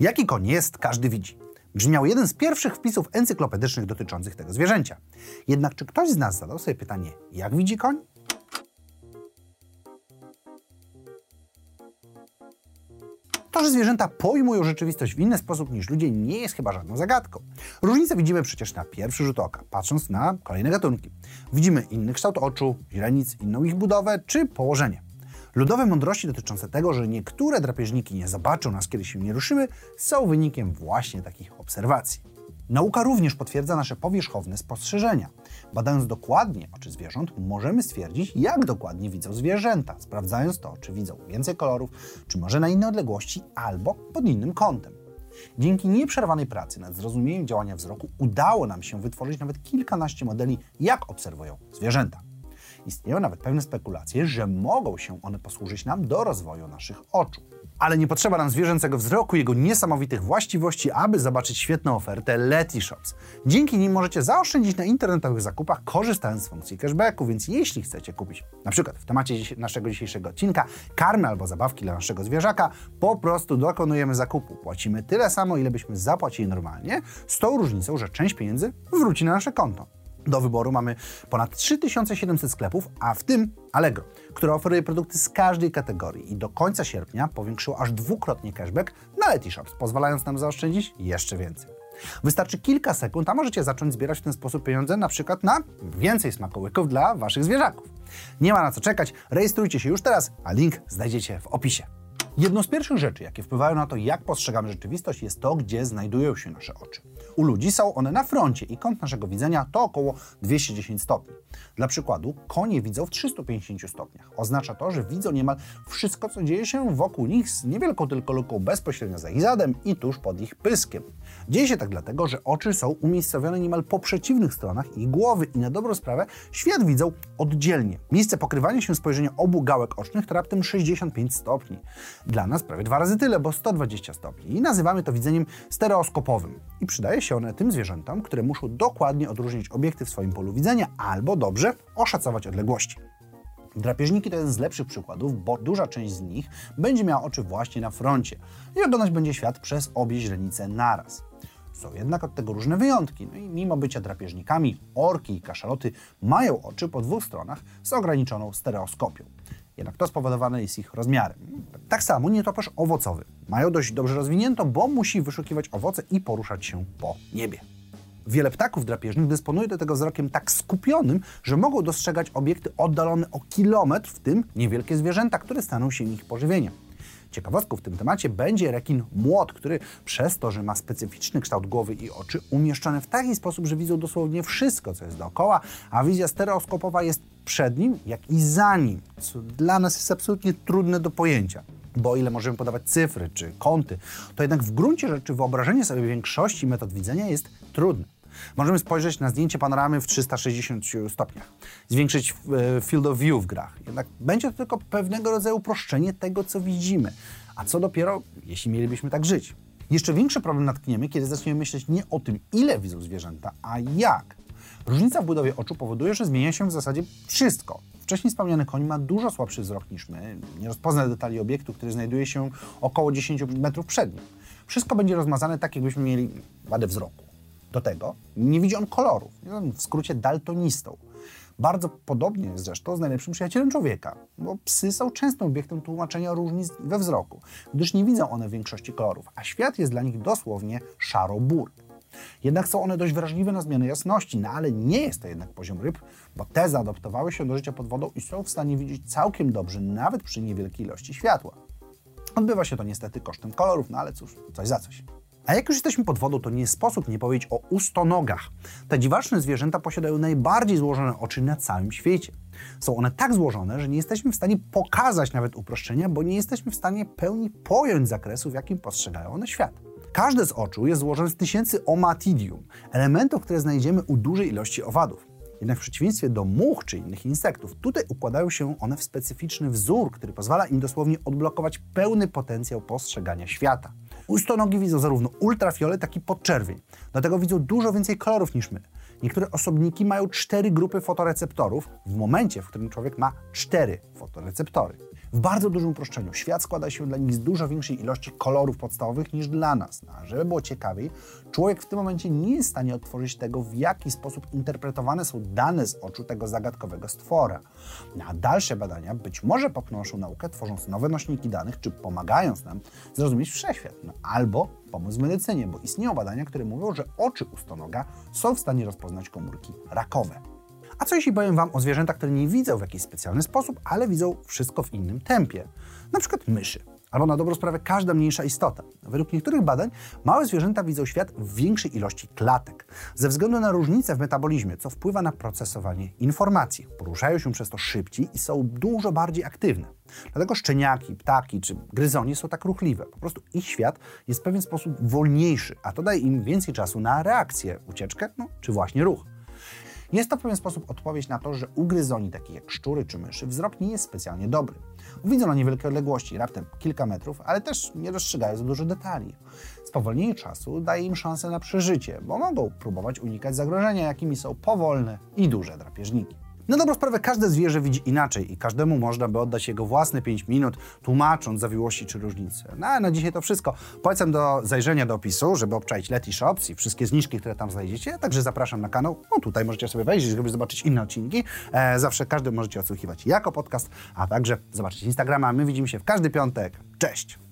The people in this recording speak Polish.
Jaki koń jest, każdy widzi. Brzmiał jeden z pierwszych wpisów encyklopedycznych dotyczących tego zwierzęcia. Jednak czy ktoś z nas zadał sobie pytanie, jak widzi koń? To, że zwierzęta pojmują rzeczywistość w inny sposób niż ludzie, nie jest chyba żadną zagadką. Różnice widzimy przecież na pierwszy rzut oka, patrząc na kolejne gatunki. Widzimy inny kształt oczu, źrenic, inną ich budowę czy położenie. Ludowe mądrości dotyczące tego, że niektóre drapieżniki nie zobaczą nas, kiedy się nie ruszymy, są wynikiem właśnie takich obserwacji. Nauka również potwierdza nasze powierzchowne spostrzeżenia. Badając dokładnie oczy zwierząt, możemy stwierdzić, jak dokładnie widzą zwierzęta, sprawdzając to, czy widzą więcej kolorów, czy może na innej odległości, albo pod innym kątem. Dzięki nieprzerwanej pracy nad zrozumieniem działania wzroku udało nam się wytworzyć nawet kilkanaście modeli, jak obserwują zwierzęta. Istnieją nawet pewne spekulacje, że mogą się one posłużyć nam do rozwoju naszych oczu. Ale nie potrzeba nam zwierzęcego wzroku, jego niesamowitych właściwości, aby zobaczyć świetną ofertę Letyshops. Dzięki nim możecie zaoszczędzić na internetowych zakupach, korzystając z funkcji cashbacku, więc jeśli chcecie kupić na przykład w temacie naszego dzisiejszego odcinka karmy albo zabawki dla naszego zwierzaka, po prostu dokonujemy zakupu. Płacimy tyle samo, ile byśmy zapłacili normalnie, z tą różnicą, że część pieniędzy wróci na nasze konto. Do wyboru mamy ponad 3700 sklepów, a w tym Allegro, które oferuje produkty z każdej kategorii i do końca sierpnia powiększyło aż dwukrotnie cashback na Letyshops, pozwalając nam zaoszczędzić jeszcze więcej. Wystarczy kilka sekund, a możecie zacząć zbierać w ten sposób pieniądze na przykład na więcej smakołyków dla Waszych zwierzaków. Nie ma na co czekać, rejestrujcie się już teraz, a link znajdziecie w opisie. Jedną z pierwszych rzeczy, jakie wpływają na to, jak postrzegamy rzeczywistość, jest to, gdzie znajdują się nasze oczy. U ludzi są one na froncie i kąt naszego widzenia to około 210 stopni. Dla przykładu, konie widzą w 350 stopniach. Oznacza to, że widzą niemal wszystko, co dzieje się wokół nich z niewielką tylko luką bezpośrednio za ich zadem i tuż pod ich pyskiem. Dzieje się tak dlatego, że oczy są umiejscowione niemal po przeciwnych stronach ich głowy i na dobrą sprawę świat widzą oddzielnie. Miejsce pokrywania się spojrzenia obu gałek ocznych to raptem 65 stopni. Dla nas prawie dwa razy tyle, bo 120 stopni. I nazywamy to widzeniem stereoskopowym. I przydaje się one tym zwierzętom, które muszą dokładnie odróżnić obiekty w swoim polu widzenia albo dobrze oszacować odległości. Drapieżniki to jeden z lepszych przykładów, bo duża część z nich będzie miała oczy właśnie na froncie i oglądać będzie świat przez obie źrenice naraz. Są jednak od tego różne wyjątki. No i mimo bycia drapieżnikami, orki i kaszaloty mają oczy po dwóch stronach z ograniczoną stereoskopią. Jednak to spowodowane jest ich rozmiarem. Tak samo nietoperz owocowy. Mają dość dobrze rozwinięto, bo musi wyszukiwać owoce i poruszać się po niebie. Wiele ptaków drapieżnych dysponuje do tego wzrokiem tak skupionym, że mogą dostrzegać obiekty oddalone o kilometr, w tym niewielkie zwierzęta, które staną się ich pożywieniem. Ciekawostką w tym temacie będzie rekin młot, który przez to, że ma specyficzny kształt głowy i oczy, umieszczone w taki sposób, że widzą dosłownie wszystko, co jest dookoła, a wizja stereoskopowa jest przed nim, jak i za nim, co dla nas jest absolutnie trudne do pojęcia bo o ile możemy podawać cyfry czy kąty, to jednak w gruncie rzeczy wyobrażenie sobie większości metod widzenia jest trudne. Możemy spojrzeć na zdjęcie panoramy w 360 stopniach, zwiększyć e, field of view w grach. Jednak będzie to tylko pewnego rodzaju uproszczenie tego, co widzimy. A co dopiero, jeśli mielibyśmy tak żyć? Jeszcze większy problem natkniemy, kiedy zaczniemy myśleć nie o tym, ile widzą zwierzęta, a jak. Różnica w budowie oczu powoduje, że zmienia się w zasadzie wszystko. Wcześniej wspomniany koń ma dużo słabszy wzrok niż my. Nie rozpozna detali obiektu, który znajduje się około 10 metrów przed nim. Wszystko będzie rozmazane tak, jakbyśmy mieli wadę wzroku. Do tego nie widzi on kolorów, w skrócie daltonistą. Bardzo podobnie jest zresztą z najlepszym przyjacielem człowieka, bo psy są częstym obiektem tłumaczenia różnic we wzroku, gdyż nie widzą one większości kolorów, a świat jest dla nich dosłownie szaro-bur. Jednak są one dość wrażliwe na zmiany jasności, no ale nie jest to jednak poziom ryb, bo te zaadoptowały się do życia pod wodą i są w stanie widzieć całkiem dobrze, nawet przy niewielkiej ilości światła. Odbywa się to niestety kosztem kolorów, no ale cóż, coś za coś. A jak już jesteśmy pod wodą, to nie sposób nie powiedzieć o ustonogach. Te dziwaczne zwierzęta posiadają najbardziej złożone oczy na całym świecie. Są one tak złożone, że nie jesteśmy w stanie pokazać nawet uproszczenia, bo nie jesteśmy w stanie pełni pojąć zakresu, w jakim postrzegają one świat. Każde z oczu jest złożone z tysięcy omatidium, elementów, które znajdziemy u dużej ilości owadów. Jednak w przeciwieństwie do much czy innych insektów, tutaj układają się one w specyficzny wzór, który pozwala im dosłownie odblokować pełny potencjał postrzegania świata. Ustonogi widzą zarówno ultrafiolet, jak i podczerwień. Dlatego widzą dużo więcej kolorów niż my. Niektóre osobniki mają cztery grupy fotoreceptorów w momencie, w którym człowiek ma cztery fotoreceptory. W bardzo dużym uproszczeniu świat składa się dla nich z dużo większej ilości kolorów podstawowych niż dla nas. No, a żeby było ciekawiej, człowiek w tym momencie nie jest w stanie odtworzyć tego, w jaki sposób interpretowane są dane z oczu tego zagadkowego stwora. No, a dalsze badania być może popchną naszą naukę, tworząc nowe nośniki danych, czy pomagając nam zrozumieć wszechświat. No, albo pomóc w medycynie, bo istnieją badania, które mówią, że oczy ustonoga są w stanie rozpoznać komórki rakowe. A co jeśli powiem Wam o zwierzętach, które nie widzą w jakiś specjalny sposób, ale widzą wszystko w innym tempie? Na przykład myszy. Albo na dobrą sprawę każda mniejsza istota. Według niektórych badań małe zwierzęta widzą świat w większej ilości klatek. Ze względu na różnice w metabolizmie, co wpływa na procesowanie informacji. Poruszają się przez to szybciej i są dużo bardziej aktywne. Dlatego szczeniaki, ptaki czy gryzonie są tak ruchliwe. Po prostu ich świat jest w pewien sposób wolniejszy, a to daje im więcej czasu na reakcję, ucieczkę, no, czy właśnie ruch. Jest to w pewien sposób odpowiedź na to, że u gryzoni, takich jak szczury czy myszy, wzrok nie jest specjalnie dobry. Widzą na niewielkie odległości, raptem kilka metrów, ale też nie dostrzegają za dużo detali. Spowolnienie czasu daje im szansę na przeżycie, bo mogą próbować unikać zagrożenia, jakimi są powolne i duże drapieżniki. Na dobrą sprawę każde zwierzę widzi inaczej i każdemu można by oddać jego własne 5 minut, tłumacząc zawiłości czy różnice. No a na dzisiaj to wszystko. Polecam do zajrzenia do opisu, żeby obczaić Leti Shops i wszystkie zniżki, które tam znajdziecie. Także zapraszam na kanał. No tutaj możecie sobie wejść, żeby zobaczyć inne odcinki. E, zawsze każdy możecie odsłuchiwać jako podcast, a także zobaczyć Instagrama. My widzimy się w każdy piątek. Cześć!